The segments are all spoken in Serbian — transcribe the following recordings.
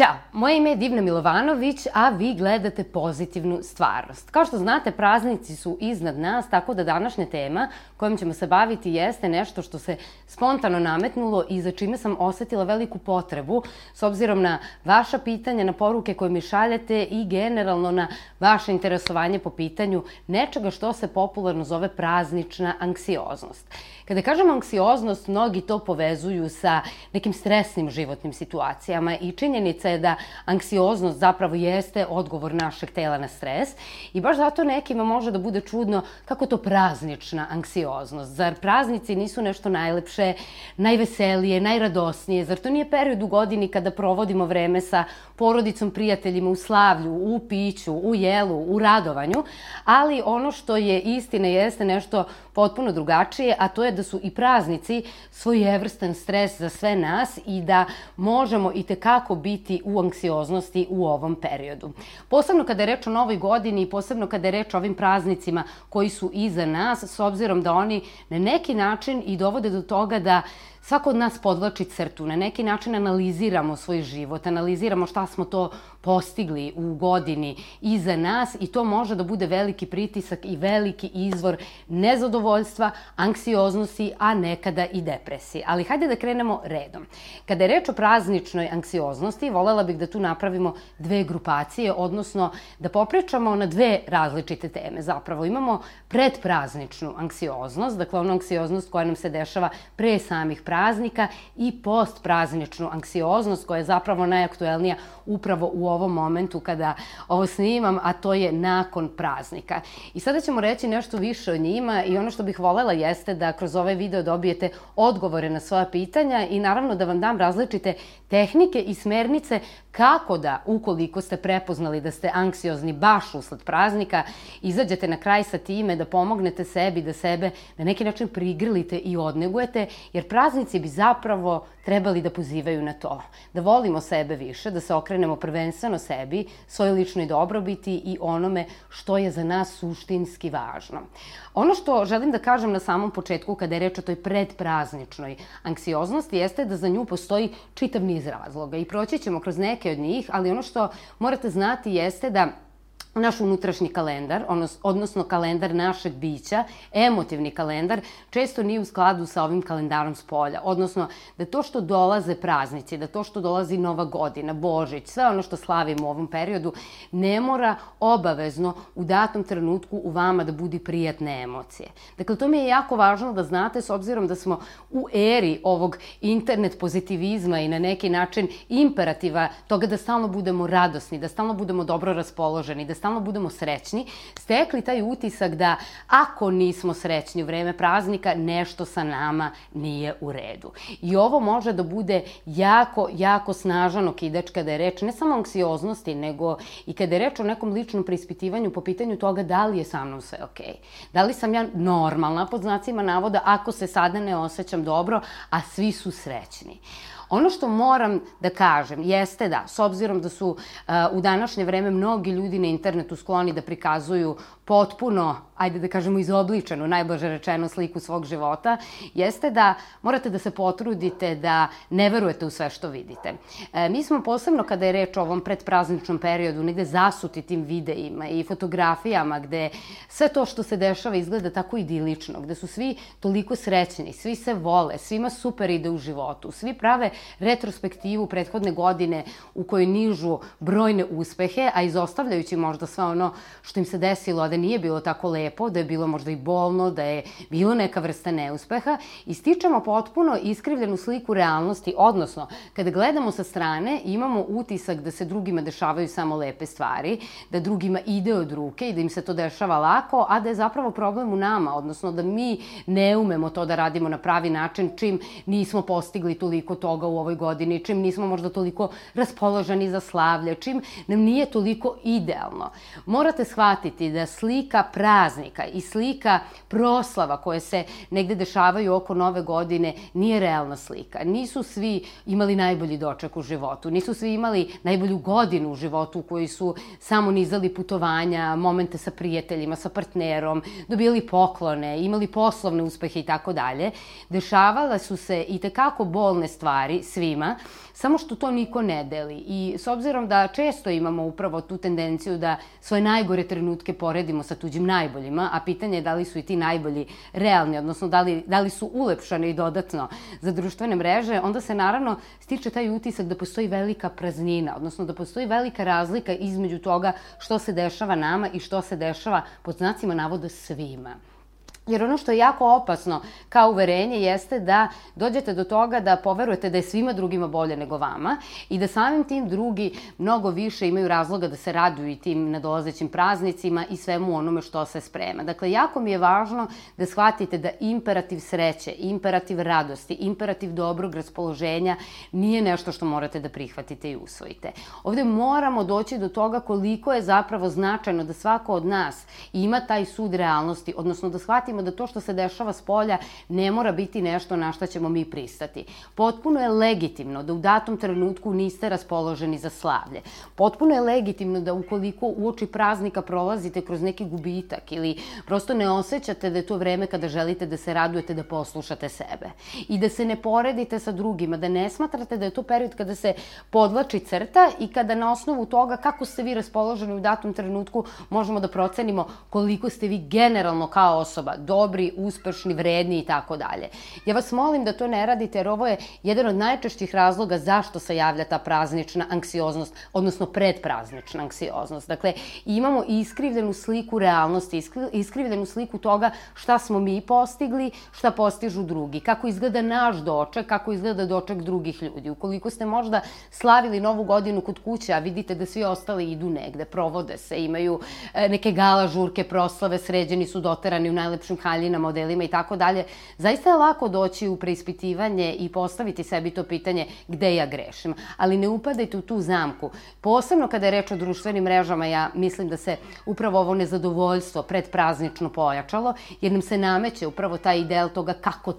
Ćao, moje ime je Divna Milovanović, a vi gledate pozitivnu stvarnost. Kao što znate, praznici su iznad nas, tako da današnja tema kojom ćemo se baviti jeste nešto što se spontano nametnulo i za čime sam osetila veliku potrebu, s obzirom na vaša pitanja, na poruke koje mi šaljete i generalno na vaše interesovanje po pitanju nečega što se popularno zove praznična anksioznost. Kada kažem anksioznost, mnogi to povezuju sa nekim stresnim životnim situacijama i činjenica je da anksioznost zapravo jeste odgovor našeg tela na stres i baš zato nekima može da bude čudno kako to praznična anksioznost. Zar praznici nisu nešto najlepše, najveselije, najradosnije? Zar to nije period u godini kada provodimo vreme sa porodicom, prijateljima u slavlju, u piću, u jelu, u radovanju? Ali ono što je istina jeste nešto potpuno drugačije, a to je da su i praznici svojevrstan stres za sve nas i da možemo i tekako biti u anksioznosti u ovom periodu. Posebno kada je reč o novoj godini i posebno kada je reč o ovim praznicima koji su iza nas, s obzirom da oni na neki način i dovode do toga da svako od nas podvlači crtu, na neki način analiziramo svoj život, analiziramo šta smo to postigli u godini iza nas i to može da bude veliki pritisak i veliki izvor nezadovoljstva, anksioznosti, a nekada i depresije. Ali hajde da krenemo redom. Kada je reč o prazničnoj anksioznosti, volela bih da tu napravimo dve grupacije, odnosno da popričamo na dve različite teme. Zapravo imamo predprazničnu anksioznost, dakle onu anksioznost koja nam se dešava pre samih praznika i postprazničnu anksioznost koja je zapravo najaktuelnija upravo u ovom momentu kada ovo snimam, a to je nakon praznika. I sada ćemo reći nešto više o njima i ono što bih volela jeste da kroz ovaj video dobijete odgovore na svoja pitanja i naravno da vam dam različite tehnike i smernice kako da, ukoliko ste prepoznali da ste anksiozni baš usled praznika, izađete na kraj sa time da pomognete sebi, da sebe na neki način prigrlite i odnegujete, jer praznici bi zapravo trebali da pozivaju na to. Da volimo sebe više, da se okrenemo prvenstveno sebi, svojoj ličnoj dobrobiti i onome što je za nas suštinski važno. Ono što želim da kažem na samom početku kada je reč o toj predprazničnoj anksioznosti jeste da za nju postoji čitav niz razloga i proći ćemo kroz neke od njih, ali ono što morate znati jeste da naš unutrašnji kalendar, odnosno kalendar našeg bića, emotivni kalendar, često nije u skladu sa ovim kalendarom s polja. Odnosno, da to što dolaze praznici, da to što dolazi Nova godina, Božić, sve ono što slavimo u ovom periodu, ne mora obavezno u datom trenutku u vama da budi prijatne emocije. Dakle, to mi je jako važno da znate, s obzirom da smo u eri ovog internet pozitivizma i na neki način imperativa toga da stalno budemo radosni, da stalno budemo dobro raspoloženi, da stalno budemo srećni, stekli taj utisak da ako nismo srećni u vreme praznika, nešto sa nama nije u redu. I ovo može da bude jako, jako snažan okidač kada je reč ne samo anksioznosti, nego i kada je reč o nekom ličnom preispitivanju po pitanju toga da li je sa mnom sve okej. Okay. Da li sam ja normalna, pod znacima navoda, ako se sada ne osjećam dobro, a svi su srećni. Ono što moram da kažem jeste da, s obzirom da su uh, u današnje vreme mnogi ljudi na internetu skloni da prikazuju potpuno, ajde da kažemo, izobličenu, najblaže rečeno, sliku svog života, jeste da morate da se potrudite da ne verujete u sve što vidite. E, mi smo posebno kada je reč o ovom predprazničnom periodu negde zasuti tim videima i fotografijama gde sve to što se dešava izgleda tako idilično, gde su svi toliko srećni, svi se vole, svima super ide u životu, svi prave retrospektivu prethodne godine u kojoj nižu brojne uspehe, a izostavljajući možda sve ono što im se desilo, a da nije bilo tako lepo, da je bilo možda i bolno, da je bilo neka vrsta neuspeha i stičemo potpuno iskrivljenu sliku realnosti, odnosno kada gledamo sa strane imamo utisak da se drugima dešavaju samo lepe stvari, da drugima ide od ruke i da im se to dešava lako, a da je zapravo problem u nama, odnosno da mi ne umemo to da radimo na pravi način čim nismo postigli toliko toga u ovoj godini, čim nismo možda toliko raspoloženi za slavlje, čim nam nije toliko idealno. Morate shvatiti da sliku slika praznika i slika proslava koje se negde dešavaju oko nove godine nije realna slika. Nisu svi imali najbolji doček u životu, nisu svi imali najbolju godinu u životu u kojoj su samo nizali putovanja, momente sa prijateljima, sa partnerom, dobili poklone, imali poslovne uspehe i tako dalje. Dešavala su se i tekako bolne stvari svima, samo što to niko ne deli. I s obzirom da često imamo upravo tu tendenciju da svoje najgore trenutke poredimo sa tuđim najboljima, a pitanje je da li su i ti najbolji realni, odnosno da li, da li su ulepšani i dodatno za društvene mreže, onda se naravno stiče taj utisak da postoji velika praznina, odnosno da postoji velika razlika između toga što se dešava nama i što se dešava pod znacima navoda svima. Jer ono što je jako opasno kao uverenje jeste da dođete do toga da poverujete da je svima drugima bolje nego vama i da samim tim drugi mnogo više imaju razloga da se raduju i tim nadolazećim praznicima i svemu onome što se sprema. Dakle, jako mi je važno da shvatite da imperativ sreće, imperativ radosti, imperativ dobrog raspoloženja nije nešto što morate da prihvatite i usvojite. Ovde moramo doći do toga koliko je zapravo značajno da svako od nas ima taj sud realnosti, odnosno da shvatimo shvatimo da to što se dešava s polja ne mora biti nešto na šta ćemo mi pristati. Potpuno je legitimno da u datom trenutku niste raspoloženi za slavlje. Potpuno je legitimno da ukoliko uoči praznika prolazite kroz neki gubitak ili prosto ne osjećate da je to vreme kada želite da se radujete da poslušate sebe. I da se ne poredite sa drugima, da ne smatrate da je to period kada se podlači crta i kada na osnovu toga kako ste vi raspoloženi u datom trenutku možemo da procenimo koliko ste vi generalno kao osoba dobri, uspešni, vredni i tako dalje. Ja vas molim da to ne radite jer ovo je jedan od najčešćih razloga zašto se javlja ta praznična anksioznost, odnosno predpraznična anksioznost. Dakle, imamo iskrivljenu sliku realnosti, iskrivljenu sliku toga šta smo mi postigli, šta postižu drugi, kako izgleda naš doček, kako izgleda doček drugih ljudi. Ukoliko ste možda slavili novu godinu kod kuće, a vidite da svi ostali idu negde, provode se, imaju e, neke gala žurke, proslave, sređeni su doterani u najlepšim haljinama, modelima i tako dalje, zaista je lako doći u preispitivanje i postaviti sebi to pitanje gde ja grešim. Ali ne upadajte u tu zamku. Posebno kada je reč o društvenim mrežama, ja mislim da se upravo ovo nezadovoljstvo predpraznično pojačalo, jer nam se nameće upravo taj ideal toga kako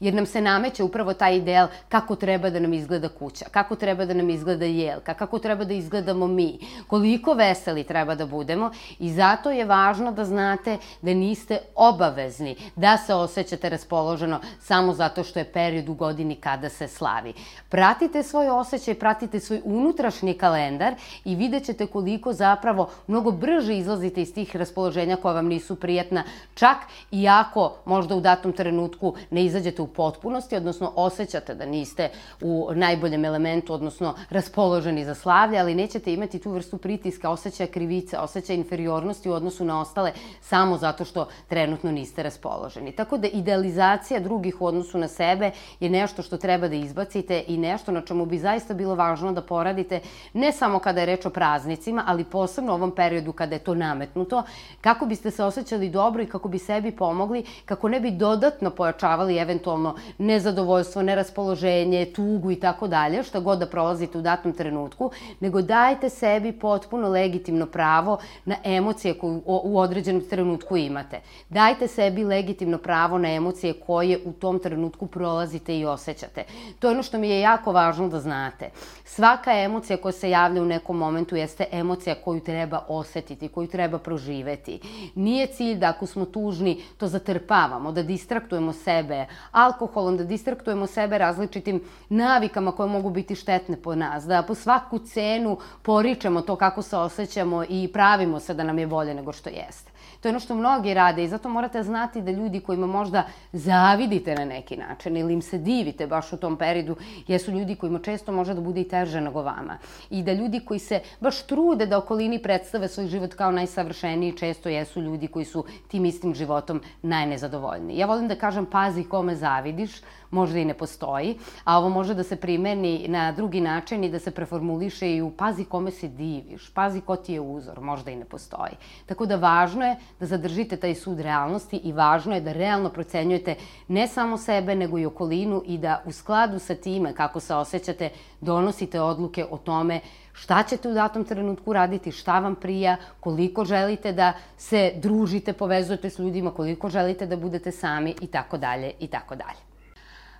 jer nam se nameće upravo taj ideal kako treba da nam izgleda kuća, kako treba da nam izgleda jelka, kako treba da izgledamo mi, koliko veseli treba da budemo i zato je važno da znate da niste obavezni da se osjećate raspoloženo samo zato što je period u godini kada se slavi. Pratite svoj osjećaj, pratite svoj unutrašnji kalendar i vidjet ćete koliko zapravo mnogo brže izlazite iz tih raspoloženja koja vam nisu prijatna, čak i ako možda u datom trenutku ne izađete u potpunosti, odnosno osjećate da niste u najboljem elementu, odnosno raspoloženi za slavlje, ali nećete imati tu vrstu pritiska, osjećaja krivice, osjećaja inferiornosti u odnosu na ostale samo zato što trenutno niste raspoloženi. Tako da idealizacija drugih u odnosu na sebe je nešto što treba da izbacite i nešto na čemu bi zaista bilo važno da poradite ne samo kada je reč o praznicima, ali posebno u ovom periodu kada je to nametnuto, kako biste se osjećali dobro i kako bi sebi pomogli, kako ne bi dodatno pojačavali eventualno eventualno nezadovoljstvo, neraspoloženje, tugu i tako dalje, šta god da prolazite u datom trenutku, nego dajte sebi potpuno legitimno pravo na emocije koje u određenom trenutku imate. Dajte sebi legitimno pravo na emocije koje u tom trenutku prolazite i osjećate. To je ono što mi je jako važno da znate. Svaka emocija koja se javlja u nekom momentu jeste emocija koju treba osetiti, koju treba proživeti. Nije cilj da ako smo tužni to zatrpavamo, da distraktujemo sebe, alkoholom, da distraktujemo sebe različitim navikama koje mogu biti štetne po nas, da po svaku cenu poričemo to kako se osjećamo i pravimo se da nam je bolje nego što jeste. To je ono što mnogi rade i zato morate znati da ljudi kojima možda zavidite na neki način ili im se divite baš u tom periodu, jesu ljudi kojima često može da bude i teže nego vama. I da ljudi koji se baš trude da okolini predstave svoj život kao najsavršeniji, često jesu ljudi koji su tim istim životom najnezadovoljniji. Ja volim da kažem pazi kome zavidiš, možda i ne postoji, a ovo može da se primeni na drugi način i da se preformuliše i u pazi kome se diviš, pazi ko ti je uzor, možda i ne postoji. Tako da važno je da zadržite taj sud realnosti i važno je da realno procenjujete ne samo sebe, nego i okolinu i da u skladu sa time kako se osjećate donosite odluke o tome šta ćete u datom trenutku raditi, šta vam prija, koliko želite da se družite, povezujete s ljudima, koliko želite da budete sami i tako dalje i tako dalje.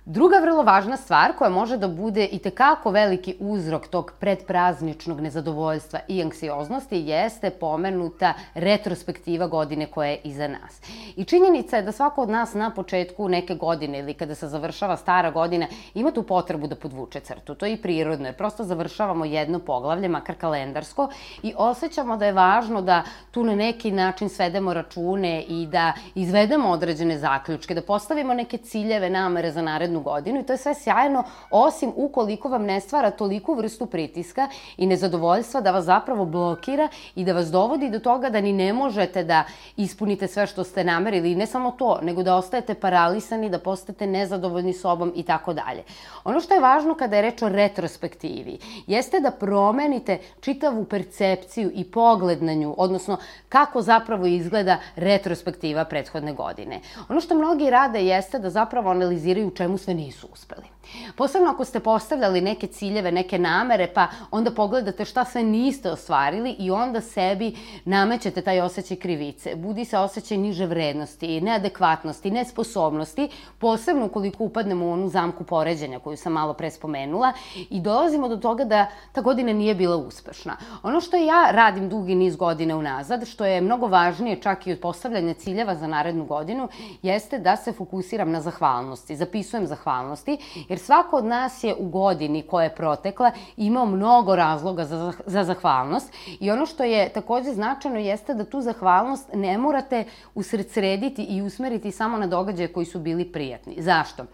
Druga vrlo važna stvar koja može da bude i tekako veliki uzrok tog predprazničnog nezadovoljstva i anksioznosti jeste pomenuta retrospektiva godine koja je iza nas. I činjenica je da svako od nas na početku neke godine ili kada se završava stara godina ima tu potrebu da podvuče crtu. To je i prirodno, jer prosto završavamo jedno poglavlje, makar kalendarsko, i osjećamo da je važno da tu na neki način svedemo račune i da izvedemo određene zaključke, da postavimo neke ciljeve, namere za narednu jednu godinu i to je sve sjajno, osim ukoliko vam ne stvara toliku vrstu pritiska i nezadovoljstva da vas zapravo blokira i da vas dovodi do toga da ni ne možete da ispunite sve što ste namerili i ne samo to, nego da ostajete paralisani, da postate nezadovoljni sobom i tako dalje. Ono što je važno kada je reč o retrospektivi jeste da promenite čitavu percepciju i pogled na nju, odnosno kako zapravo izgleda retrospektiva prethodne godine. Ono što mnogi rade jeste da zapravo analiziraju čemu sve nisu uspeli. Posebno ako ste postavljali neke ciljeve, neke namere, pa onda pogledate šta sve niste ostvarili i onda sebi namećete taj osjećaj krivice. Budi se osjećaj niže vrednosti, neadekvatnosti, nesposobnosti, posebno ukoliko upadnemo u onu zamku poređenja koju sam malo pre spomenula i dolazimo do toga da ta godina nije bila uspešna. Ono što ja radim dugi niz godina unazad, što je mnogo važnije čak i od postavljanja ciljeva za narednu godinu, jeste da se fokusiram na zahvalnosti. Zapisujem zahvalnosti, jer Jer svako od nas je u godini koja je protekla imao mnogo razloga za, za zahvalnost i ono što je takođe značajno jeste da tu zahvalnost ne morate usredsrediti i usmeriti samo na događaje koji su bili prijatni. Zašto?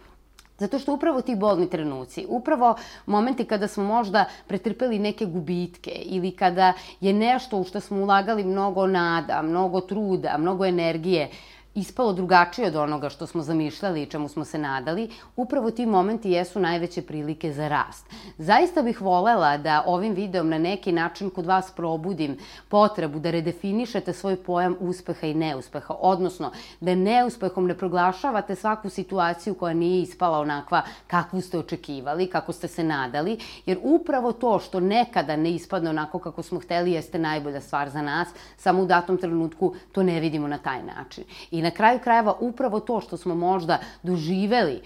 Zato što upravo ti bolni trenuci, upravo momenti kada smo možda pretrpeli neke gubitke ili kada je nešto u što smo ulagali mnogo nada, mnogo truda, mnogo energije, ispalo drugačije od onoga što smo zamišljali i čemu smo se nadali, upravo ti momenti jesu najveće prilike za rast. Zaista bih volela da ovim videom na neki način kod vas probudim potrebu da redefinišete svoj pojam uspeha i neuspeha, odnosno da neuspehom ne proglašavate svaku situaciju koja nije ispala onakva kakvu ste očekivali, kako ste se nadali, jer upravo to što nekada ne ispadne onako kako smo hteli jeste najbolja stvar za nas, samo u datom trenutku to ne vidimo na taj način. I na kraju krajeva upravo to što smo možda doživeli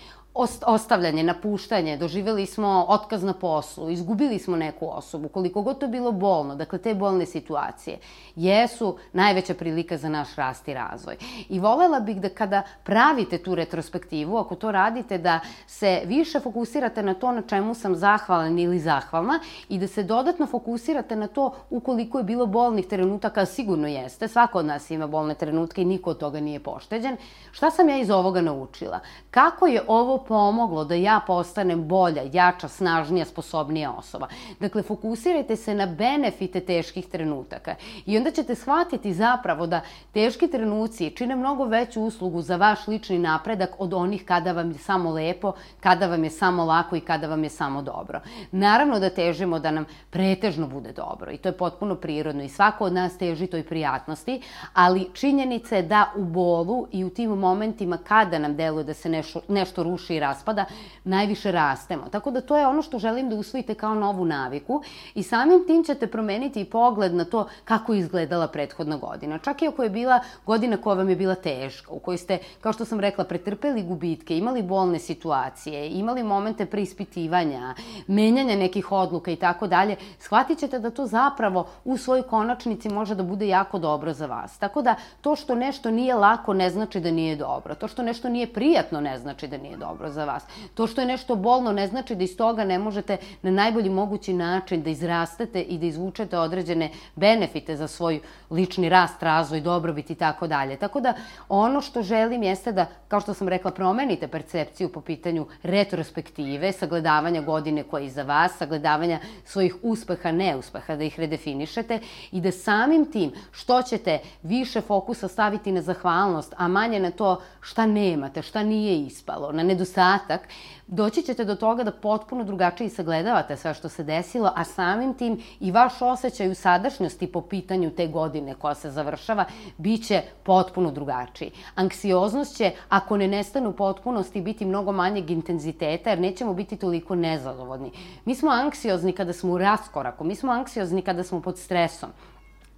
ostavljanje, napuštanje, doživeli smo otkaz na poslu, izgubili smo neku osobu, koliko god to bilo bolno, dakle te bolne situacije, jesu najveća prilika za naš rast i razvoj. I volela bih da kada pravite tu retrospektivu, ako to radite, da se više fokusirate na to na čemu sam zahvalan ili zahvalna i da se dodatno fokusirate na to ukoliko je bilo bolnih trenutaka, sigurno jeste, svako od nas ima bolne trenutke i niko od toga nije pošteđen. Šta sam ja iz ovoga naučila? Kako je ovo pomoglo da ja postanem bolja, jača, snažnija, sposobnija osoba. Dakle, fokusirajte se na benefite teških trenutaka i onda ćete shvatiti zapravo da teški trenuci čine mnogo veću uslugu za vaš lični napredak od onih kada vam je samo lepo, kada vam je samo lako i kada vam je samo dobro. Naravno da težimo da nam pretežno bude dobro i to je potpuno prirodno i svako od nas teži toj prijatnosti, ali činjenica je da u bolu i u tim momentima kada nam deluje da se nešto, nešto ruši i raspada, najviše rastemo. Tako da to je ono što želim da usvojite kao novu naviku i samim tim ćete promeniti i pogled na to kako je izgledala prethodna godina. Čak i ako je bila godina koja vam je bila teška, u kojoj ste, kao što sam rekla, pretrpeli gubitke, imali bolne situacije, imali momente preispitivanja, menjanja nekih odluka i tako dalje, shvatit ćete da to zapravo u svojoj konačnici može da bude jako dobro za vas. Tako da to što nešto nije lako ne znači da nije dobro. To što nešto nije prijatno ne znači da nije dobro dobro za vas. To što je nešto bolno ne znači da iz toga ne možete na najbolji mogući način da izrastete i da izvučete određene benefite za svoj lični rast, razvoj, dobrobit i tako dalje. Tako da ono što želim jeste da, kao što sam rekla, promenite percepciju po pitanju retrospektive, sagledavanja godine koja je iza vas, sagledavanja svojih uspeha, neuspeha, da ih redefinišete i da samim tim što ćete više fokusa staviti na zahvalnost, a manje na to šta nemate, šta nije ispalo, na nedostatak nedostatak, doći ćete do toga da potpuno drugačije sagledavate sve što se desilo, a samim tim i vaš osjećaj u sadašnjosti po pitanju te godine koja se završava biće potpuno drugačiji. Anksioznost će, ako ne nestane u potpunosti, biti mnogo manjeg intenziteta, jer nećemo biti toliko nezadovoljni. Mi smo anksiozni kada smo u raskoraku, mi smo anksiozni kada smo pod stresom.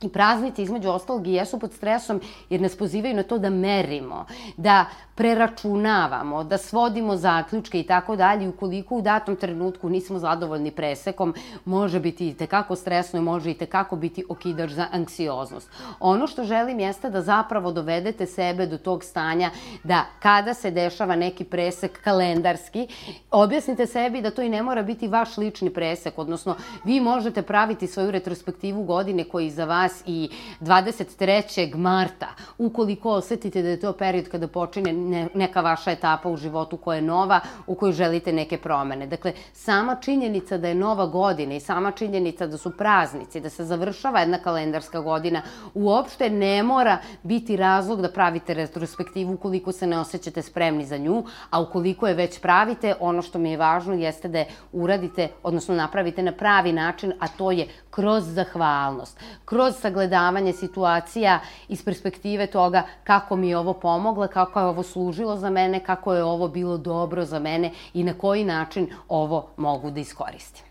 I praznici, između ostalog, i jesu pod stresom jer nas pozivaju na to da merimo, da preračunavamo, da svodimo zaključke i tako dalje. Ukoliko u datom trenutku nismo zadovoljni presekom, može biti i tekako stresno i može i tekako biti okidač za anksioznost. Ono što želim jeste da zapravo dovedete sebe do tog stanja da kada se dešava neki presek kalendarski, objasnite sebi da to i ne mora biti vaš lični presek, odnosno vi možete praviti svoju retrospektivu godine koji za vas i 23. marta, ukoliko osetite da je to period kada počine ne, neka vaša etapa u životu koja je nova, u kojoj želite neke promene. Dakle, sama činjenica da je nova godina i sama činjenica da su praznici, da se završava jedna kalendarska godina, uopšte ne mora biti razlog da pravite retrospektivu ukoliko se ne osjećate spremni za nju, a ukoliko je već pravite, ono što mi je važno jeste da je uradite, odnosno napravite na pravi način, a to je kroz zahvalnost, kroz sagledavanje situacija iz perspektive toga kako mi je ovo pomogla, kako je ovo služilo za mene, kako je ovo bilo dobro za mene i na koji način ovo mogu da iskoristim.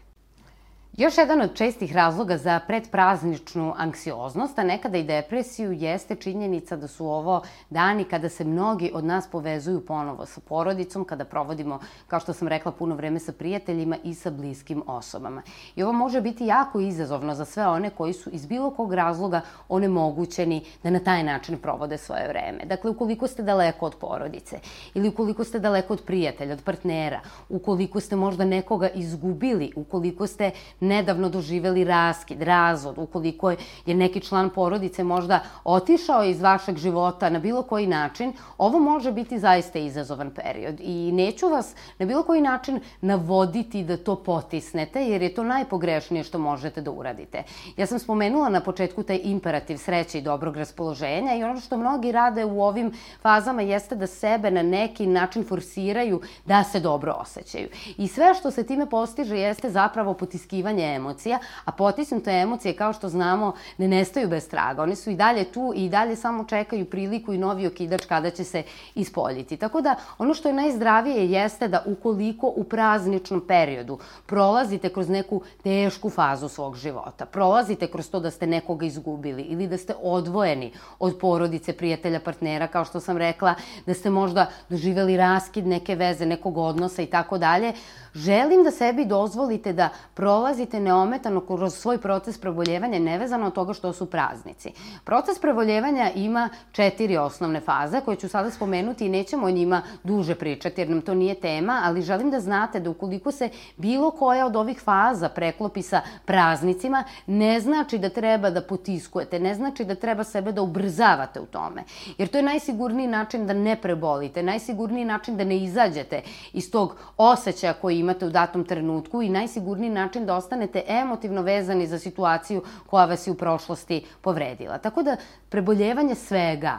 Još jedan od čestih razloga za predprazničnu anksioznost, a nekada i depresiju, jeste činjenica da su ovo dani kada se mnogi od nas povezuju ponovo sa porodicom, kada provodimo, kao što sam rekla, puno vreme sa prijateljima i sa bliskim osobama. I ovo može biti jako izazovno za sve one koji su iz bilo kog razloga onemogućeni da na taj način provode svoje vreme. Dakle, ukoliko ste daleko od porodice ili ukoliko ste daleko od prijatelja, od partnera, ukoliko ste možda nekoga izgubili, ukoliko ste nedavno doživeli raskid, razvod, ukoliko je neki član porodice možda otišao iz vašeg života na bilo koji način, ovo može biti zaista izazovan period. I neću vas na bilo koji način navoditi da to potisnete, jer je to najpogrešnije što možete da uradite. Ja sam spomenula na početku taj imperativ sreće i dobrog raspoloženja i ono što mnogi rade u ovim fazama jeste da sebe na neki način forsiraju da se dobro osjećaju. I sve što se time postiže jeste zapravo potiskivanje potisnutanje emocija, a potisnute emocije, kao što znamo, ne nestaju bez traga. One su i dalje tu i dalje samo čekaju priliku i novi okidač kada će se ispoljiti. Tako da, ono što je najzdravije jeste da ukoliko u prazničnom periodu prolazite kroz neku tešku fazu svog života, prolazite kroz to da ste nekoga izgubili ili da ste odvojeni od porodice, prijatelja, partnera, kao što sam rekla, da ste možda doživeli raskid neke veze, nekog odnosa i tako dalje, želim da sebi dozvolite da prolazite prolazite neometano kroz svoj proces preboljevanja nevezano od toga što su praznici. Proces preboljevanja ima četiri osnovne faze koje ću sada spomenuti i nećemo o njima duže pričati jer nam to nije tema, ali želim da znate da ukoliko se bilo koja od ovih faza preklopi sa praznicima, ne znači da treba da potiskujete, ne znači da treba sebe da ubrzavate u tome. Jer to je najsigurniji način da ne prebolite, najsigurniji način da ne izađete iz tog osjećaja koji imate u datom trenutku i najsigurniji način da ostane ostanete emotivno vezani za situaciju koja vas je u prošlosti povredila. Tako da preboljevanje svega,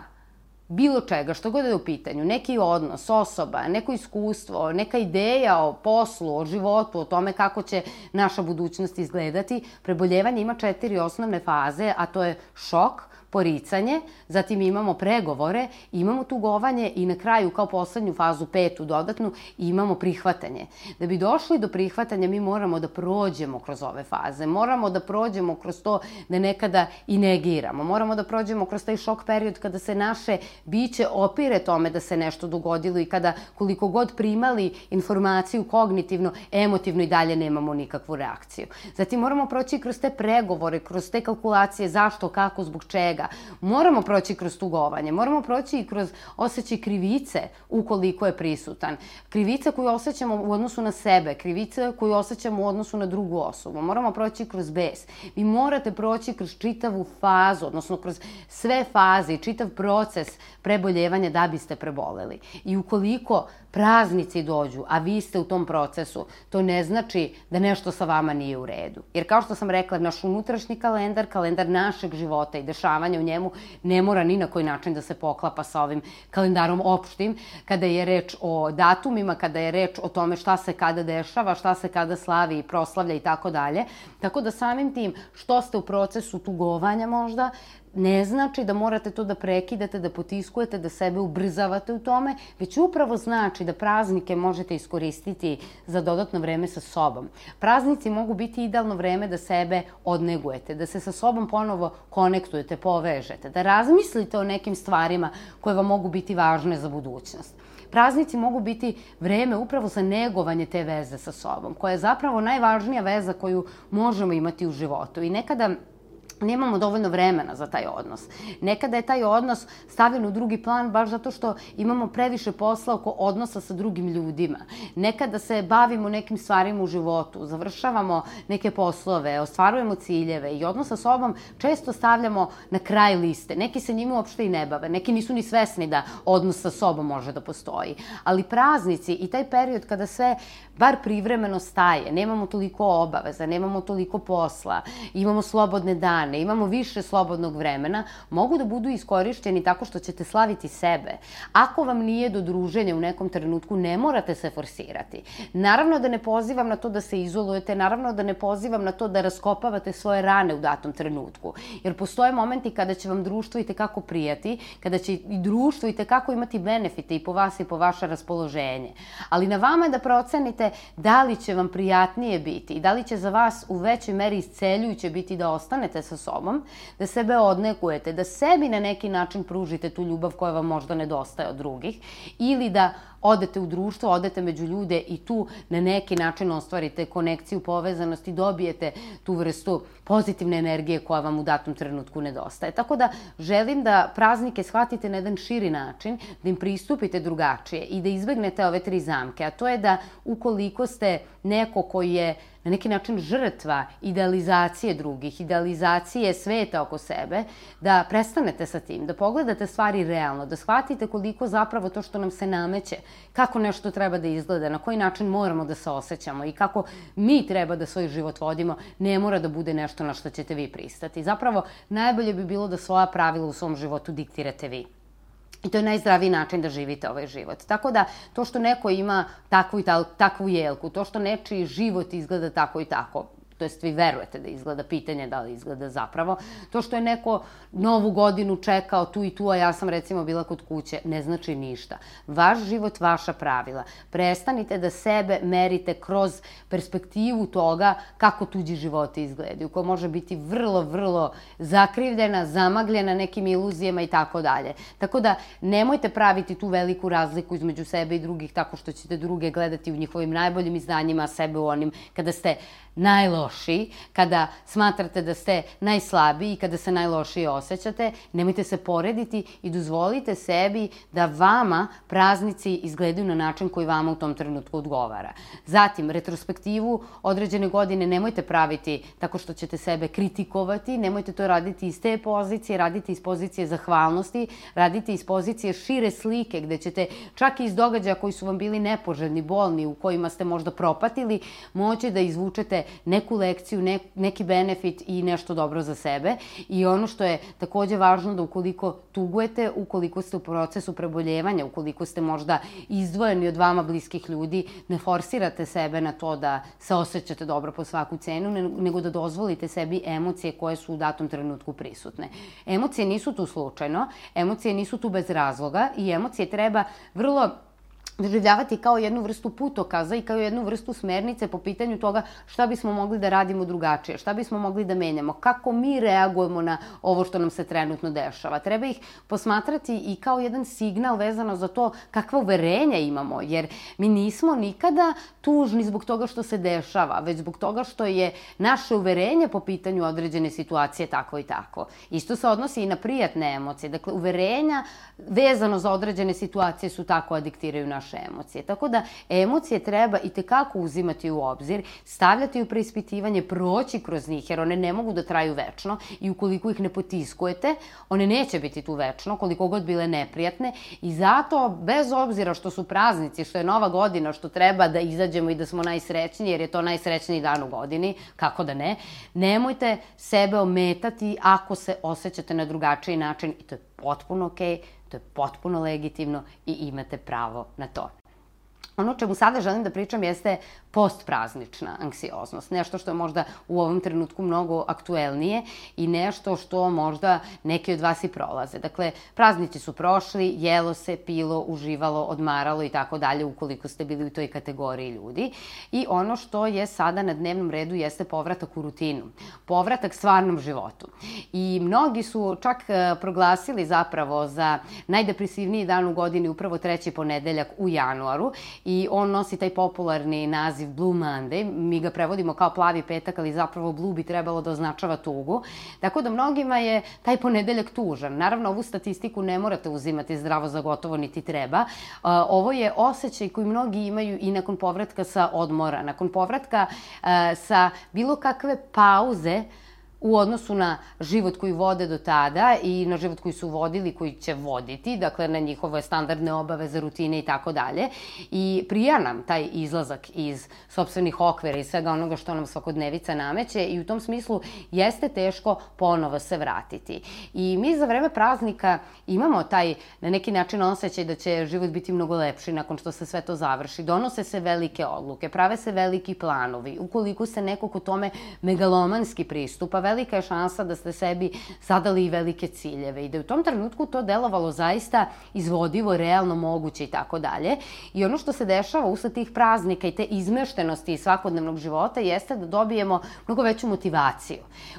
bilo čega, što god je u pitanju, neki odnos, osoba, neko iskustvo, neka ideja o poslu, o životu, o tome kako će naša budućnost izgledati, preboljevanje ima četiri osnovne faze, a to je šok, poricanje, zatim imamo pregovore, imamo tugovanje i na kraju kao poslednju fazu, petu dodatnu, imamo prihvatanje. Da bi došli do prihvatanja mi moramo da prođemo kroz ove faze, moramo da prođemo kroz to da nekada i negiramo, moramo da prođemo kroz taj šok period kada se naše biće opire tome da se nešto dogodilo i kada koliko god primali informaciju kognitivno, emotivno i dalje nemamo nikakvu reakciju. Zatim moramo proći kroz te pregovore, kroz te kalkulacije zašto, kako, zbog čega, svega. Moramo proći kroz tugovanje, moramo proći i kroz osjećaj krivice ukoliko je prisutan. Krivica koju osjećamo u odnosu na sebe, krivica koju osjećamo u odnosu na drugu osobu. Moramo proći kroz bes. Vi morate proći kroz čitavu fazu, odnosno kroz sve faze i čitav proces preboljevanja da biste preboleli. I ukoliko praznici dođu, a vi ste u tom procesu, to ne znači da nešto sa vama nije u redu. Jer kao što sam rekla, naš unutrašnji kalendar, kalendar našeg života i dešavanja u njemu ne mora ni na koji način da se poklapa sa ovim kalendarom opštim, kada je reč o datumima, kada je reč o tome šta se kada dešava, šta se kada slavi i proslavlja i tako dalje. Tako da samim tim što ste u procesu tugovanja možda, ne znači da morate to da prekidate, da potiskujete, da sebe ubrzavate u tome, već upravo znači da praznike možete iskoristiti za dodatno vreme sa sobom. Praznici mogu biti idealno vreme da sebe odnegujete, da se sa sobom ponovo konektujete, povežete, da razmislite o nekim stvarima koje vam mogu biti važne za budućnost. Praznici mogu biti vreme upravo za negovanje te veze sa sobom, koja je zapravo najvažnija veza koju možemo imati u životu. I nekada nemamo dovoljno vremena za taj odnos. Nekada je taj odnos stavljen u drugi plan baš zato što imamo previše posla oko odnosa sa drugim ljudima. Nekada se bavimo nekim stvarima u životu, završavamo neke poslove, ostvarujemo ciljeve i odnos sa sobom često stavljamo na kraj liste. Neki se njima uopšte i ne bave, neki nisu ni svesni da odnos sa sobom može da postoji. Ali praznici i taj period kada sve bar privremeno staje, nemamo toliko obaveza, nemamo toliko posla, imamo slobodne dane, imamo više slobodnog vremena, mogu da budu iskorišćeni tako što ćete slaviti sebe. Ako vam nije do druženja u nekom trenutku, ne morate se forsirati. Naravno da ne pozivam na to da se izolujete, naravno da ne pozivam na to da raskopavate svoje rane u datom trenutku, jer postoje momenti kada će vam društvo i tekako prijati, kada će i društvo i tekako imati benefite i po vas i po vaše raspoloženje. Ali na vama je da procenite da li će vam prijatnije biti i da li će za vas u većoj meri isceljujuće biti da ostanete sa sobom, da sebe odnekujete, da sebi na neki način pružite tu ljubav koja vam možda nedostaje od drugih ili da odete u društvo, odete među ljude i tu na neki način ostvarite konekciju, povezanost i dobijete tu vrstu pozitivne energije koja vam u datom trenutku nedostaje. Tako da želim da praznike shvatite na jedan širi način, da im pristupite drugačije i da izbegnete ove tri zamke, a to je da ukoliko ste neko koji je na neki način žrtva idealizacije drugih, idealizacije sveta oko sebe, da prestanete sa tim, da pogledate stvari realno, da shvatite koliko zapravo to što nam se nameće, kako nešto treba da izgleda, na koji način moramo da se osjećamo i kako mi treba da svoj život vodimo, ne mora da bude nešto na što ćete vi pristati. Zapravo, najbolje bi bilo da svoja pravila u svom životu diktirate vi. I to je najzdraviji način da živite ovaj život. Tako da, to što neko ima takvu i takvu jelku, to što nečiji život izgleda tako i tako, to jest vi verujete da izgleda, pitanje da li izgleda zapravo. To što je neko novu godinu čekao tu i tu, a ja sam recimo bila kod kuće, ne znači ništa. Vaš život, vaša pravila. Prestanite da sebe merite kroz perspektivu toga kako tuđi životi izgledaju, koja može biti vrlo, vrlo zakrivljena, zamagljena nekim iluzijama i tako dalje. Tako da nemojte praviti tu veliku razliku između sebe i drugih tako što ćete druge gledati u njihovim najboljim izdanjima, a sebe u onim kada ste najlošiji, kada smatrate da ste najslabiji i kada se najlošije osjećate, nemojte se porediti i dozvolite sebi da vama praznici izgledaju na način koji vama u tom trenutku odgovara. Zatim, retrospektivu određene godine nemojte praviti tako što ćete sebe kritikovati, nemojte to raditi iz te pozicije, radite iz pozicije zahvalnosti, radite iz pozicije šire slike gde ćete čak i iz događaja koji su vam bili nepoželjni, bolni, u kojima ste možda propatili, moći da izvučete neku lekciju, ne, neki benefit i nešto dobro za sebe. I ono što je takođe važno da ukoliko tugujete, ukoliko ste u procesu preboljevanja, ukoliko ste možda izdvojeni od vama bliskih ljudi, ne forsirate sebe na to da se osjećate dobro po svaku cenu, nego da dozvolite sebi emocije koje su u datom trenutku prisutne. Emocije nisu tu slučajno, emocije nisu tu bez razloga i emocije treba vrlo doživljavati kao jednu vrstu putokaza i kao jednu vrstu smernice po pitanju toga šta bismo mogli da radimo drugačije, šta bismo mogli da menjamo, kako mi reagujemo na ovo što nam se trenutno dešava. Treba ih posmatrati i kao jedan signal vezano za to kakva uverenja imamo, jer mi nismo nikada tužni zbog toga što se dešava, već zbog toga što je naše uverenje po pitanju određene situacije tako i tako. Isto se odnosi i na prijatne emocije. Dakle, uverenja vezano za određene situacije su tako adiktiraju naše naše emocije. Tako da emocije treba i tekako uzimati u obzir, stavljati u preispitivanje, proći kroz njih, jer one ne mogu da traju večno i ukoliko ih ne potiskujete, one neće biti tu večno, koliko god bile neprijatne i zato, bez obzira što su praznici, što je nova godina, što treba da izađemo i da smo najsrećniji, jer je to najsrećniji dan u godini, kako da ne, nemojte sebe ometati ako se osjećate na drugačiji način i to je potpuno okej, okay, to je potpuno legitimno i imate pravo na to. Ono čemu sada želim da pričam jeste postpraznična anksioznost. Nešto što je možda u ovom trenutku mnogo aktuelnije i nešto što možda neki od vas i prolaze. Dakle, praznici su prošli, jelo se, pilo, uživalo, odmaralo i tako dalje ukoliko ste bili u toj kategoriji ljudi. I ono što je sada na dnevnom redu jeste povratak u rutinu. Povratak stvarnom životu. I mnogi su čak e, proglasili zapravo za najdepresivniji dan u godini upravo treći ponedeljak u januaru i on nosi taj popularni naziv Blue Monday. Mi ga prevodimo kao plavi petak, ali zapravo Blue bi trebalo da označava tugu. Tako da mnogima je taj ponedeljak tužan. Naravno, ovu statistiku ne morate uzimati zdravo za gotovo, niti treba. Ovo je osjećaj koji mnogi imaju i nakon povratka sa odmora, nakon povratka sa bilo kakve pauze, u odnosu na život koji vode do tada i na život koji su vodili, koji će voditi, dakle na njihove standardne obaveze, rutine i tako dalje. I prija nam taj izlazak iz sobstvenih okvira i svega onoga što nam svakodnevica nameće i u tom smislu jeste teško ponovo se vratiti. I mi za vreme praznika imamo taj na neki način osjećaj da će život biti mnogo lepši nakon što se sve to završi. Donose se velike odluke, prave se veliki planovi. Ukoliko se neko ko tome megalomanski pristupa, velika je šansa da ste sebi zadali i velike ciljeve i da je u tom trenutku to delovalo zaista izvodivo, realno moguće i tako dalje. I ono što se dešava usled tih praznika i te izmeštenosti iz svakodnevnog života jeste da dobijemo mnogo veću motivaciju.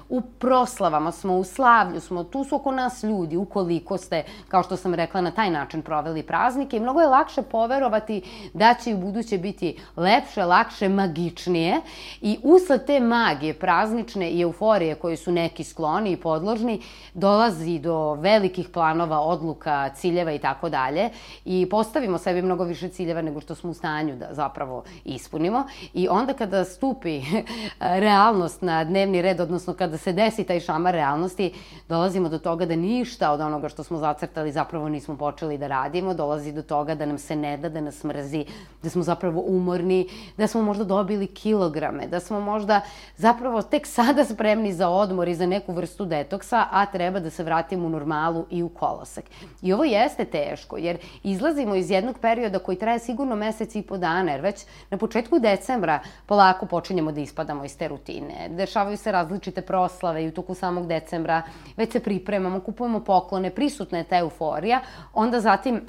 U proslavama smo, u slavlju smo, tu su oko nas ljudi, ukoliko ste, kao što sam rekla, na taj način proveli praznike i mnogo je lakše poverovati da će u buduće biti lepše, lakše, magičnije i usled te magije praznične i euforije koji su neki skloni i podložni, dolazi do velikih planova, odluka, ciljeva i tako dalje i postavimo sebi mnogo više ciljeva nego što smo u stanju da zapravo ispunimo. I onda kada stupi realnost na dnevni red, odnosno kada se desi taj šamar realnosti, dolazimo do toga da ništa od onoga što smo zacrtali zapravo nismo počeli da radimo, dolazi do toga da nam se ne da, da nas mrzi, da smo zapravo umorni, da smo možda dobili kilograme, da smo možda zapravo tek sada spremni za odmor i za neku vrstu detoksa, a treba da se vratimo u normalu i u kolosek. I ovo jeste teško, jer izlazimo iz jednog perioda koji traje sigurno mesec i po dana, jer već na početku decembra polako počinjemo da ispadamo iz te rutine. Dešavaju se različite proslave i u toku samog decembra već se pripremamo, kupujemo poklone, prisutna je ta euforija, onda zatim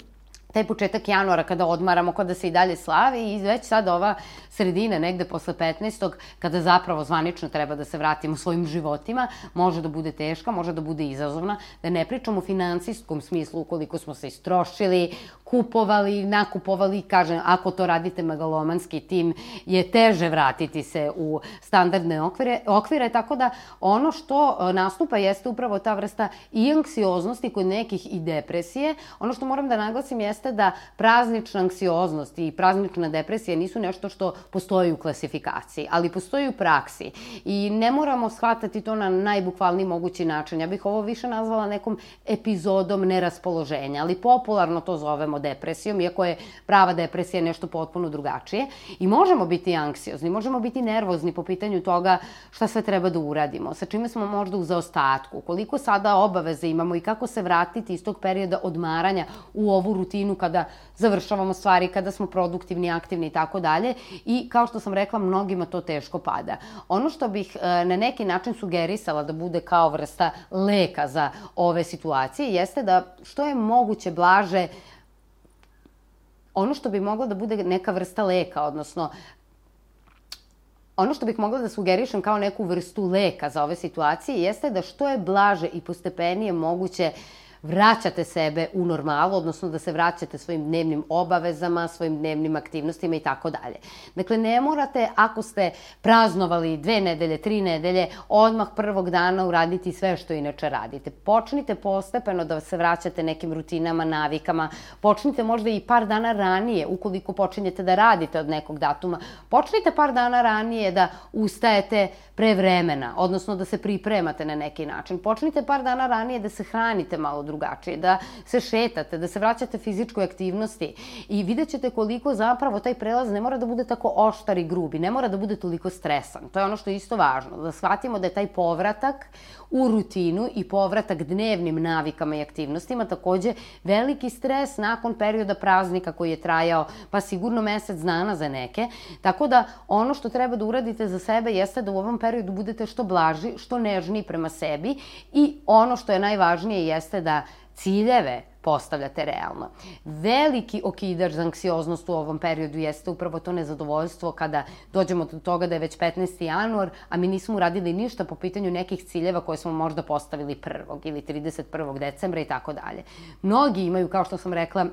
taj početak januara kada odmaramo, kada se i dalje slavi i već sad ova sredina negde posle 15. kada zapravo zvanično treba da se vratimo svojim životima, može da bude teška, može da bude izazovna, da ne pričamo u finansijskom smislu ukoliko smo se istrošili, kupovali, nakupovali, kažem, ako to radite megalomanski tim, je teže vratiti se u standardne okvire, okvire, tako da ono što e, nastupa jeste upravo ta vrsta i anksioznosti kod nekih i depresije. Ono što moram da naglasim jeste da praznična anksioznost i praznična depresija nisu nešto što postoji u klasifikaciji, ali postoji u praksi i ne moramo shvatati to na najbukvalniji mogući način. Ja bih ovo više nazvala nekom epizodom neraspoloženja, ali popularno to zovemo depresijom, iako je prava depresija nešto potpuno drugačije. I možemo biti anksiozni, možemo biti nervozni po pitanju toga šta sve treba da uradimo, sa čime smo možda u zaostatku, koliko sada obaveze imamo i kako se vratiti iz tog perioda odmaranja u ovu rutinu kada završavamo stvari, kada smo produktivni, aktivni i tako dalje. I kao što sam rekla, mnogima to teško pada. Ono što bih e, na neki način sugerisala da bude kao vrsta leka za ove situacije jeste da što je moguće blaže ono što bi moglo da bude neka vrsta leka, odnosno ono što bih mogla da sugerišem kao neku vrstu leka za ove situacije jeste da što je blaže i postepenije moguće vraćate sebe u normalu, odnosno da se vraćate svojim dnevnim obavezama, svojim dnevnim aktivnostima i tako dalje. Dakle, ne morate, ako ste praznovali dve nedelje, tri nedelje, odmah prvog dana uraditi sve što inače radite. Počnite postepeno da se vraćate nekim rutinama, navikama, počnite možda i par dana ranije, ukoliko počinjete da radite od nekog datuma, počnite par dana ranije da ustajete pre vremena, odnosno da se pripremate na neki način. Počnite par dana ranije da se hranite malo drugačije, da se šetate, da se vraćate fizičkoj aktivnosti i vidjet ćete koliko zapravo taj prelaz ne mora da bude tako oštar i grubi, ne mora da bude toliko stresan. To je ono što je isto važno, da shvatimo da je taj povratak u rutinu i povratak dnevnim navikama i aktivnostima takođe veliki stres nakon perioda praznika koji je trajao pa sigurno mesec dana za neke. Tako da ono što treba da uradite za sebe jeste da u ovom periodu budete što blaži, što nežniji prema sebi i ono što je najvažnije jeste da ciljeve postavljate realno. Veliki okidač za anksioznost u ovom periodu jeste upravo to nezadovoljstvo kada dođemo do toga da je već 15. januar, a mi nismo uradili ništa po pitanju nekih ciljeva koje smo možda postavili 1. ili 31. decembra i tako dalje. Mnogi imaju, kao što sam rekla,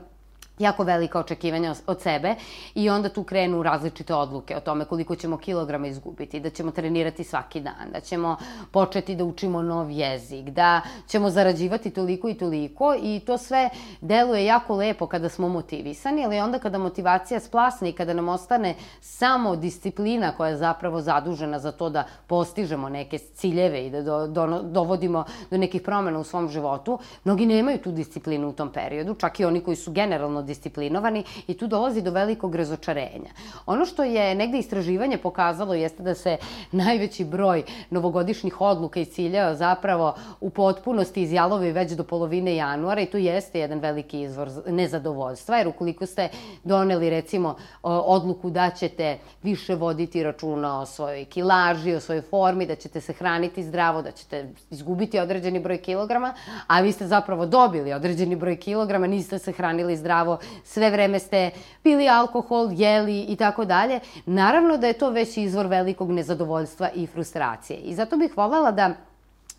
jako velika očekivanja od sebe i onda tu krenu različite odluke o tome koliko ćemo kilograma izgubiti, da ćemo trenirati svaki dan, da ćemo početi da učimo nov jezik, da ćemo zarađivati toliko i toliko i to sve deluje jako lepo kada smo motivisani, ali onda kada motivacija splasne i kada nam ostane samo disciplina koja je zapravo zadužena za to da postižemo neke ciljeve i da do, do, dovodimo do nekih promena u svom životu, mnogi nemaju tu disciplinu u tom periodu, čak i oni koji su generalno disciplinovani i tu dolazi do velikog razočarenja. Ono što je negde istraživanje pokazalo jeste da se najveći broj novogodišnjih odluka i ciljeva zapravo u potpunosti izjalovi već do polovine januara i tu jeste jedan veliki izvor nezadovoljstva, jer ukoliko ste doneli recimo odluku da ćete više voditi računa o svojoj kilaži, o svojoj formi, da ćete se hraniti zdravo, da ćete izgubiti određeni broj kilograma, a vi ste zapravo dobili određeni broj kilograma, niste se hranili zdravo, sve vreme ste pili alkohol, jeli i tako dalje, naravno da je to već izvor velikog nezadovoljstva i frustracije. I zato bih voljela da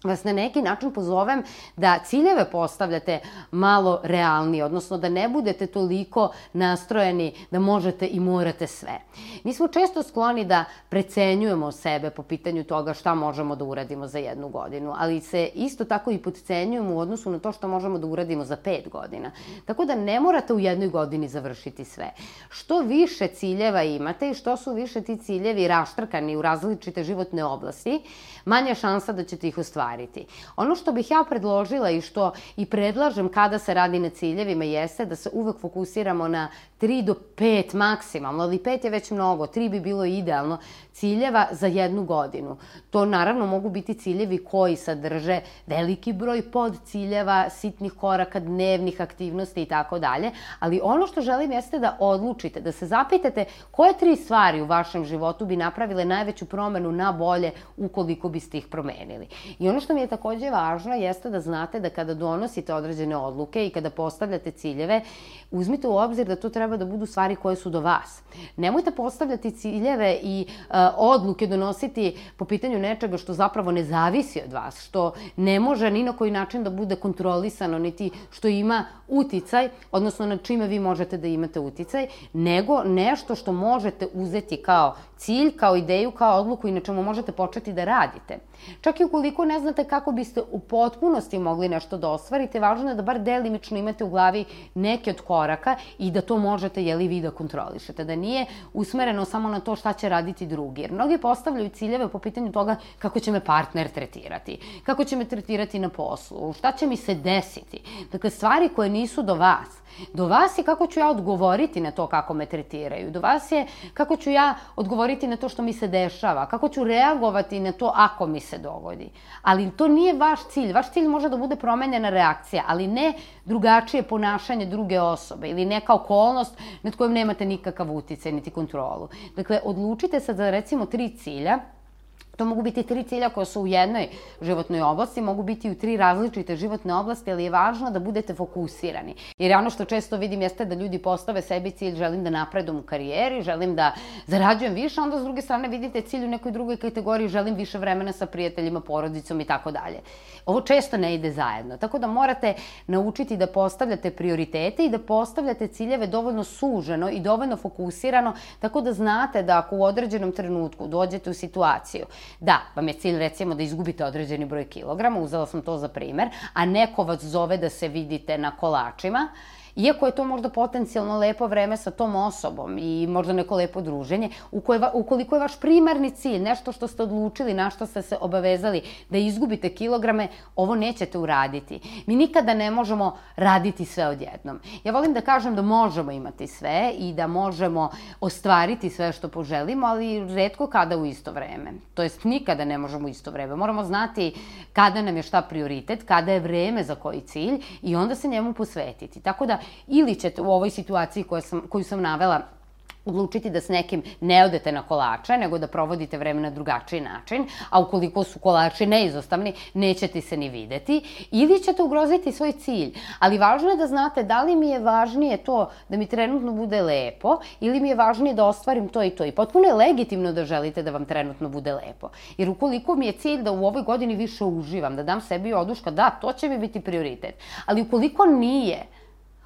vas na neki način pozovem da ciljeve postavljate malo realnije, odnosno da ne budete toliko nastrojeni da možete i morate sve. Mi smo često skloni da precenjujemo sebe po pitanju toga šta možemo da uradimo za jednu godinu, ali se isto tako i podcenjujemo u odnosu na to što možemo da uradimo za pet godina. Tako da ne morate u jednoj godini završiti sve. Što više ciljeva imate i što su više ti ciljevi raštrkani u različite životne oblasti, manja šansa da ćete ih ostvariti. Ono što bih ja predložila i što i predlažem kada se radi na ciljevima jeste da se uvek fokusiramo na 3 do 5 maksimalno, ali 5 je već mnogo, 3 bi bilo idealno, ciljeva za jednu godinu. To naravno mogu biti ciljevi koji sadrže veliki broj pod ciljeva, sitnih koraka, dnevnih aktivnosti i tako dalje, ali ono što želim jeste da odlučite, da se zapitate koje tri stvari u vašem životu bi napravile najveću promenu na bolje ukoliko biste ih promenili. I ono što mi je takođe važno jeste da znate da kada donosite određene odluke i kada postavljate ciljeve, uzmite u obzir da to treba da budu stvari koje su do vas. Nemojte postavljati ciljeve i uh, odluke donositi po pitanju nečega što zapravo ne zavisi od vas, što ne može ni na koji način da bude kontrolisano, niti što ima uticaj, odnosno na čime vi možete da imate uticaj, nego nešto što možete uzeti kao cilj, kao ideju, kao odluku i na čemu možete početi da radite. Čak i ukoliko ne znate kako biste u potpunosti mogli nešto da ostvarite, važno je da bar delimično imate u glavi neke od koraka i da to možete, jeli, vi da kontrolišete. Da nije usmereno samo na to šta će raditi drugi. Jer mnogi postavljaju ciljeve po pitanju toga kako će me partner tretirati, kako će me tretirati na poslu, šta će mi se desiti. Dakle, stvari koje nisu do vas. Do vas je kako ću ja odgovoriti na to kako me tretiraju. Do vas je kako ću ja odgovoriti na to što mi se dešava. Kako ću reagovati na to ako mi se dogodi. Ali to nije vaš cilj. Vaš cilj može da bude promenjena reakcija, ali ne drugačije ponašanje druge osobe ili neka okolnost nad kojom nemate nikakav uticaj niti kontrolu. Dakle, odlučite se za recimo tri cilja To mogu biti tri cilja koja su u jednoj životnoj oblasti, mogu biti u tri različite životne oblasti, ali je važno da budete fokusirani. Jer ono što često vidim jeste da ljudi postave sebi cilj, želim da napredom u karijeri, želim da zarađujem više, onda s druge strane vidite cilj u nekoj drugoj kategoriji, želim više vremena sa prijateljima, porodicom i tako dalje. Ovo često ne ide zajedno, tako da morate naučiti da postavljate prioritete i da postavljate ciljeve dovoljno suženo i dovoljno fokusirano, tako da znate da ako u određenom trenutku dođete u situaciju Da, vam je cilj recimo da izgubite određeni broj kilograma, uzela sam to za primer, a neko vas zove da se vidite na kolačima, Iako je to možda potencijalno lepo vreme sa tom osobom i možda neko lepo druženje, ukoliko je vaš primarni cilj, nešto što ste odlučili, na što ste se obavezali da izgubite kilograme, ovo nećete uraditi. Mi nikada ne možemo raditi sve odjednom. Ja volim da kažem da možemo imati sve i da možemo ostvariti sve što poželimo, ali redko kada u isto vreme. To jest nikada ne možemo u isto vreme. Moramo znati kada nam je šta prioritet, kada je vreme za koji cilj i onda se njemu posvetiti. Tako da ili ćete u ovoj situaciji koju sam, koju sam navela odlučiti da s nekim ne odete na kolače, nego da provodite vreme na drugačiji način, a ukoliko su kolači neizostavni, nećete se ni videti, ili ćete ugroziti svoj cilj. Ali važno je da znate da li mi je važnije to da mi trenutno bude lepo, ili mi je važnije da ostvarim to i to. I potpuno je legitimno da želite da vam trenutno bude lepo. Jer ukoliko mi je cilj da u ovoj godini više uživam, da dam sebi oduška, da, to će mi biti prioritet. Ali ukoliko nije,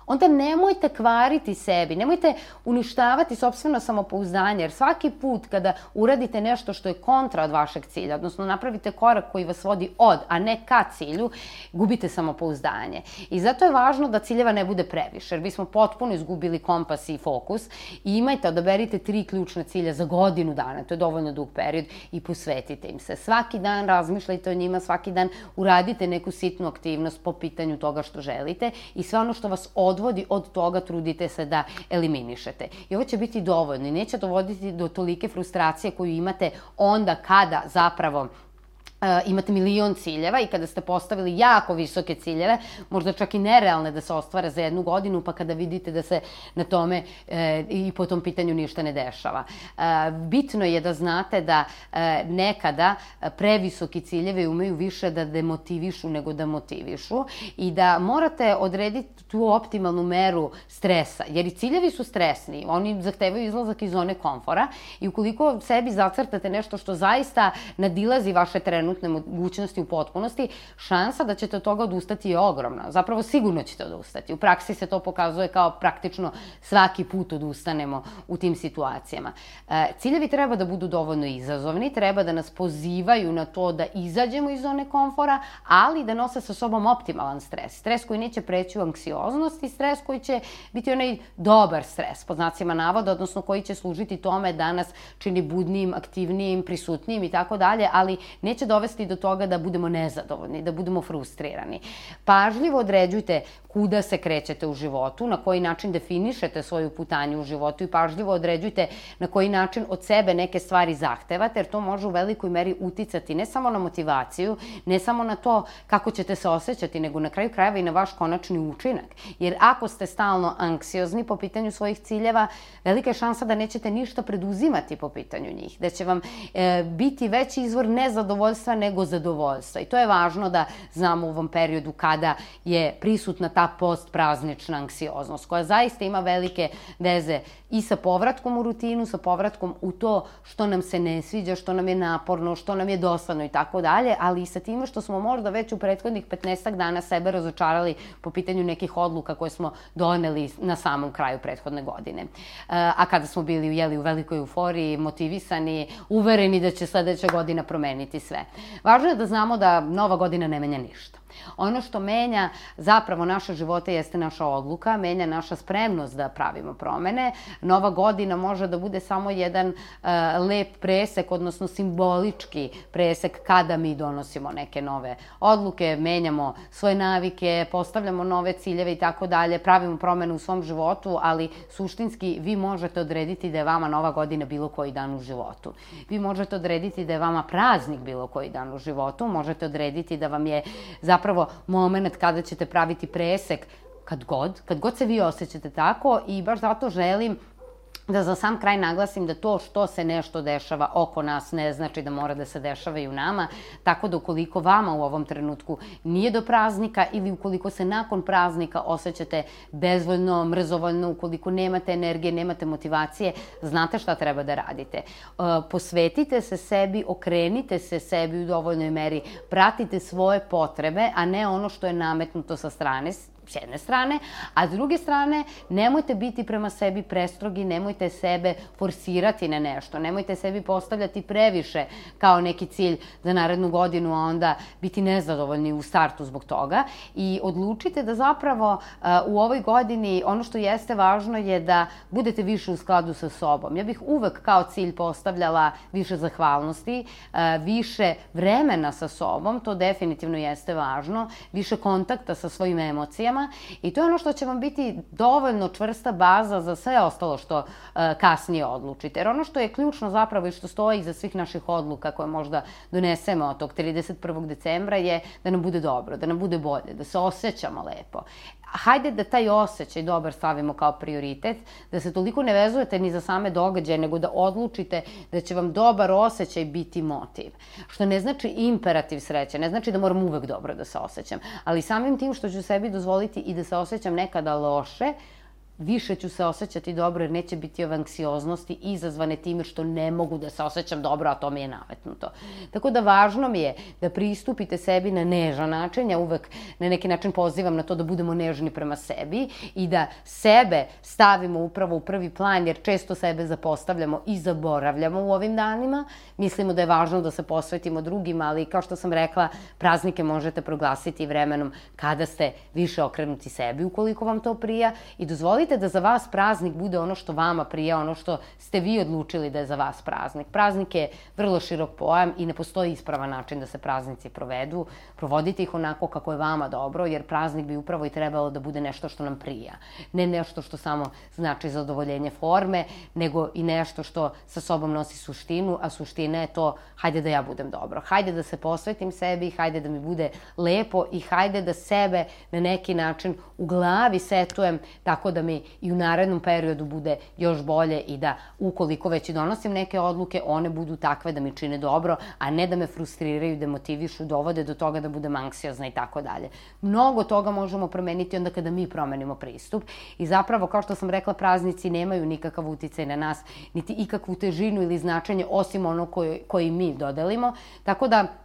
onda nemojte kvariti sebi, nemojte uništavati sobstveno samopouzdanje, jer svaki put kada uradite nešto što je kontra od vašeg cilja, odnosno napravite korak koji vas vodi od, a ne ka cilju, gubite samopouzdanje. I zato je važno da ciljeva ne bude previše, jer bismo potpuno izgubili kompas i fokus i imajte, odaberite tri ključne cilja za godinu dana, to je dovoljno dug period i posvetite im se. Svaki dan razmišljajte o njima, svaki dan uradite neku sitnu aktivnost po pitanju toga što želite i sve ono što vas odvodi od toga, trudite se da eliminišete. I ovo će biti dovoljno i neće dovoditi do tolike frustracije koju imate onda kada zapravo imate milion ciljeva i kada ste postavili jako visoke ciljeve, možda čak i nerealne da se ostvare za jednu godinu, pa kada vidite da se na tome e, i po tom pitanju ništa ne dešava. E, bitno je da znate da e, nekada previsoki ciljevi umeju više da demotivišu nego da motivišu i da morate odrediti tu optimalnu meru stresa, jer i ciljevi su stresni, oni zahtevaju izlazak iz zone komfora i ukoliko sebi zacrtate nešto što zaista nadilazi vaše trenutne trenutne mogućnosti u potpunosti, šansa da ćete od toga odustati je ogromna. Zapravo sigurno ćete odustati. U praksi se to pokazuje kao praktično svaki put odustanemo u tim situacijama. E, ciljevi treba da budu dovoljno izazovni, treba da nas pozivaju na to da izađemo iz zone komfora, ali da nose sa sobom optimalan stres. Stres koji neće preći u anksioznost i stres koji će biti onaj dobar stres, po znacima navoda, odnosno koji će služiti tome da nas čini budnijim, aktivnijim, prisutnijim i tako dalje, ali neće dovesti dovesti do toga da budemo nezadovoljni, da budemo frustrirani. Pažljivo određujte kuda se krećete u životu, na koji način definišete svoju putanju u životu i pažljivo određujte na koji način od sebe neke stvari zahtevate, jer to može u velikoj meri uticati ne samo na motivaciju, ne samo na to kako ćete se osjećati, nego na kraju krajeva i na vaš konačni učinak. Jer ako ste stalno anksiozni po pitanju svojih ciljeva, velika je šansa da nećete ništa preduzimati po pitanju njih, da će vam e, biti veći izvor nezadovoljstva nego zadovoljstva. I to je važno da znamo u ovom periodu kada je prisutna ta postpraznična anksioznost, koja zaista ima velike veze i sa povratkom u rutinu, sa povratkom u to što nam se ne sviđa, što nam je naporno, što nam je dosadno i tako dalje, ali i sa time što smo možda već u prethodnih 15 dana sebe razočarali po pitanju nekih odluka koje smo doneli na samom kraju prethodne godine. E, a kada smo bili jeli, u velikoj euforiji, motivisani, uvereni da će sledeća godina promeniti sve. Važno je da znamo da nova godina ne menja ništa. Ono što menja zapravo naše živote jeste naša odluka, menja naša spremnost da pravimo promene. Nova godina može da bude samo jedan uh, lep presek, odnosno simbolički presek kada mi donosimo neke nove odluke, menjamo svoje navike, postavljamo nove ciljeve i tako dalje, pravimo promene u svom životu, ali suštinski vi možete odrediti da je vama nova godina bilo koji dan u životu. Vi možete odrediti da je vama praznik bilo koji dan u životu, možete odrediti da vam je zapravo zapravo moment kada ćete praviti presek kad god, kad god se vi osjećate tako i baš zato želim da za sam kraj naglasim da to što se nešto dešava oko nas ne znači da mora da se dešava i u nama, tako da ukoliko vama u ovom trenutku nije do praznika ili ukoliko se nakon praznika osjećate bezvoljno, mrzovoljno, ukoliko nemate energije, nemate motivacije, znate šta treba da radite. E, posvetite se sebi, okrenite se sebi u dovoljnoj meri, pratite svoje potrebe, a ne ono što je nametnuto sa strane s jedne strane, a s druge strane nemojte biti prema sebi prestrogi, nemojte sebe forsirati na nešto, nemojte sebi postavljati previše kao neki cilj za narednu godinu, a onda biti nezadovoljni u startu zbog toga i odlučite da zapravo uh, u ovoj godini ono što jeste važno je da budete više u skladu sa sobom. Ja bih uvek kao cilj postavljala više zahvalnosti, uh, više vremena sa sobom, to definitivno jeste važno, više kontakta sa svojim emocijama, emocijama i to je ono što će vam biti dovoljno čvrsta baza za sve ostalo što uh, kasnije odlučite. Jer ono što je ključno zapravo i što stoji iza svih naših odluka koje možda donesemo od tog 31. decembra je da nam bude dobro, da nam bude bolje, da se osjećamo lepo hajde da taj osjećaj dobar stavimo kao prioritet, da se toliko ne vezujete ni za same događaje, nego da odlučite da će vam dobar osjećaj biti motiv. Što ne znači imperativ sreće, ne znači da moram uvek dobro da se osjećam, ali samim tim što ću sebi dozvoliti i da se osjećam nekada loše, više ću se osjećati dobro jer neće biti ove anksioznosti izazvane time što ne mogu da se osjećam dobro, a to mi je nametnuto. Tako da važno mi je da pristupite sebi na nežan način, ja uvek na neki način pozivam na to da budemo nežni prema sebi i da sebe stavimo upravo u prvi plan jer često sebe zapostavljamo i zaboravljamo u ovim danima. Mislimo da je važno da se posvetimo drugima, ali kao što sam rekla, praznike možete proglasiti vremenom kada ste više okrenuti sebi ukoliko vam to prija i dozvolite želite da za vas praznik bude ono što vama prija, ono što ste vi odlučili da je za vas praznik. Praznik je vrlo širok pojam i ne postoji ispravan način da se praznici provedu. Provodite ih onako kako je vama dobro, jer praznik bi upravo i trebalo da bude nešto što nam prija. Ne nešto što samo znači zadovoljenje forme, nego i nešto što sa sobom nosi suštinu, a suština je to hajde da ja budem dobro. Hajde da se posvetim sebi, hajde da mi bude lepo i hajde da sebe na neki način u glavi setujem tako da mi mi i u narednom periodu bude još bolje i da ukoliko već i donosim neke odluke, one budu takve da mi čine dobro, a ne da me frustriraju, demotivišu, dovode do toga da budem anksiozna i tako dalje. Mnogo toga možemo promeniti onda kada mi promenimo pristup i zapravo, kao što sam rekla, praznici nemaju nikakav uticaj na nas, niti ikakvu težinu ili značenje osim ono koje, koji mi dodelimo. Tako da,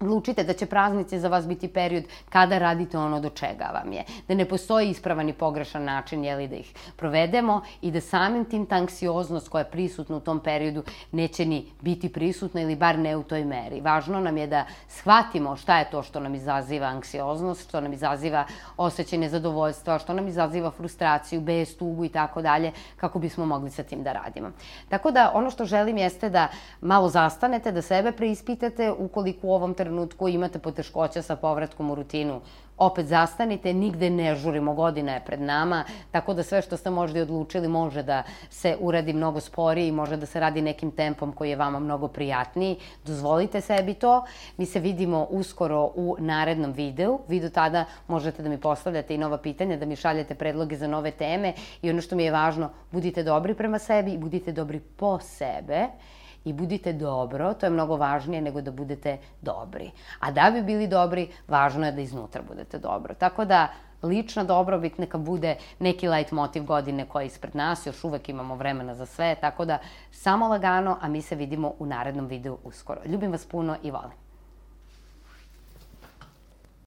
Odlučite da će praznici za vas biti period kada radite ono do čega vam je. Da ne postoji ispravan i pogrešan način jeli, da ih provedemo i da samim tim ta anksioznost koja je prisutna u tom periodu neće ni biti prisutna ili bar ne u toj meri. Važno nam je da shvatimo šta je to što nam izaziva anksioznost, što nam izaziva osjećaj nezadovoljstva, što nam izaziva frustraciju, bes, tugu i tako dalje, kako bismo mogli sa tim da radimo. Tako da ono što želim jeste da malo zastanete, da sebe preispitate ukoliko u ovom trenutku trenutku imate poteškoća sa povratkom u rutinu, opet zastanite, nigde ne žurimo, godina je pred nama, tako da sve što ste možda i odlučili može da se uradi mnogo sporije i može da se radi nekim tempom koji je vama mnogo prijatniji. Dozvolite sebi to. Mi se vidimo uskoro u narednom videu. Vi do tada možete da mi postavljate i nova pitanja, da mi šaljete predloge za nove teme i ono što mi je važno, budite dobri prema sebi i budite dobri po sebe i budite dobro, to je mnogo važnije nego da budete dobri. A da bi bili dobri, važno je da iznutra budete dobro. Tako da, lična dobrobit neka bude neki light motiv godine koja je ispred nas, još uvek imamo vremena za sve, tako da samo lagano, a mi se vidimo u narednom videu uskoro. Ljubim vas puno i volim.